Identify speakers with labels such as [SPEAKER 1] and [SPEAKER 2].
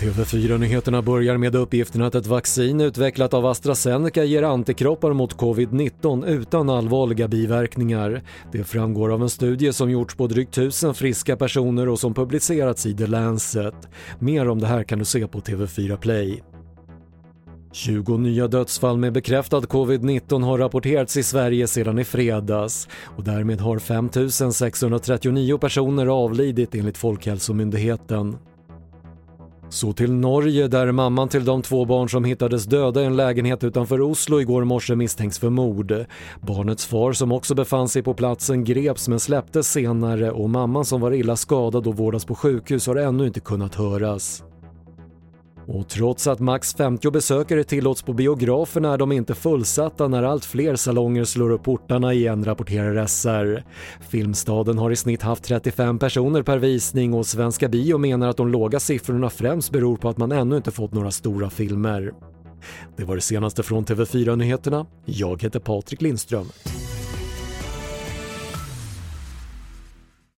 [SPEAKER 1] TV4-nyheterna börjar med uppgiften att ett vaccin utvecklat av AstraZeneca ger antikroppar mot covid-19 utan allvarliga biverkningar. Det framgår av en studie som gjorts på drygt 1000 friska personer och som publicerats i The Lancet. Mer om det här kan du se på TV4 Play. 20 nya dödsfall med bekräftad covid-19 har rapporterats i Sverige sedan i fredags och därmed har 5 639 personer avlidit enligt Folkhälsomyndigheten. Så till Norge där mamman till de två barn som hittades döda i en lägenhet utanför Oslo igår morse misstänks för mord. Barnets far som också befann sig på platsen greps men släpptes senare och mamman som var illa skadad och vårdas på sjukhus har ännu inte kunnat höras. Och trots att max 50 besökare tillåts på biograferna är de inte fullsatta när allt fler salonger slår upp portarna igen, rapporterar SR. Filmstaden har i snitt haft 35 personer per visning och Svenska Bio menar att de låga siffrorna främst beror på att man ännu inte fått några stora filmer. Det var det senaste från TV4 Nyheterna. Jag heter Patrik Lindström.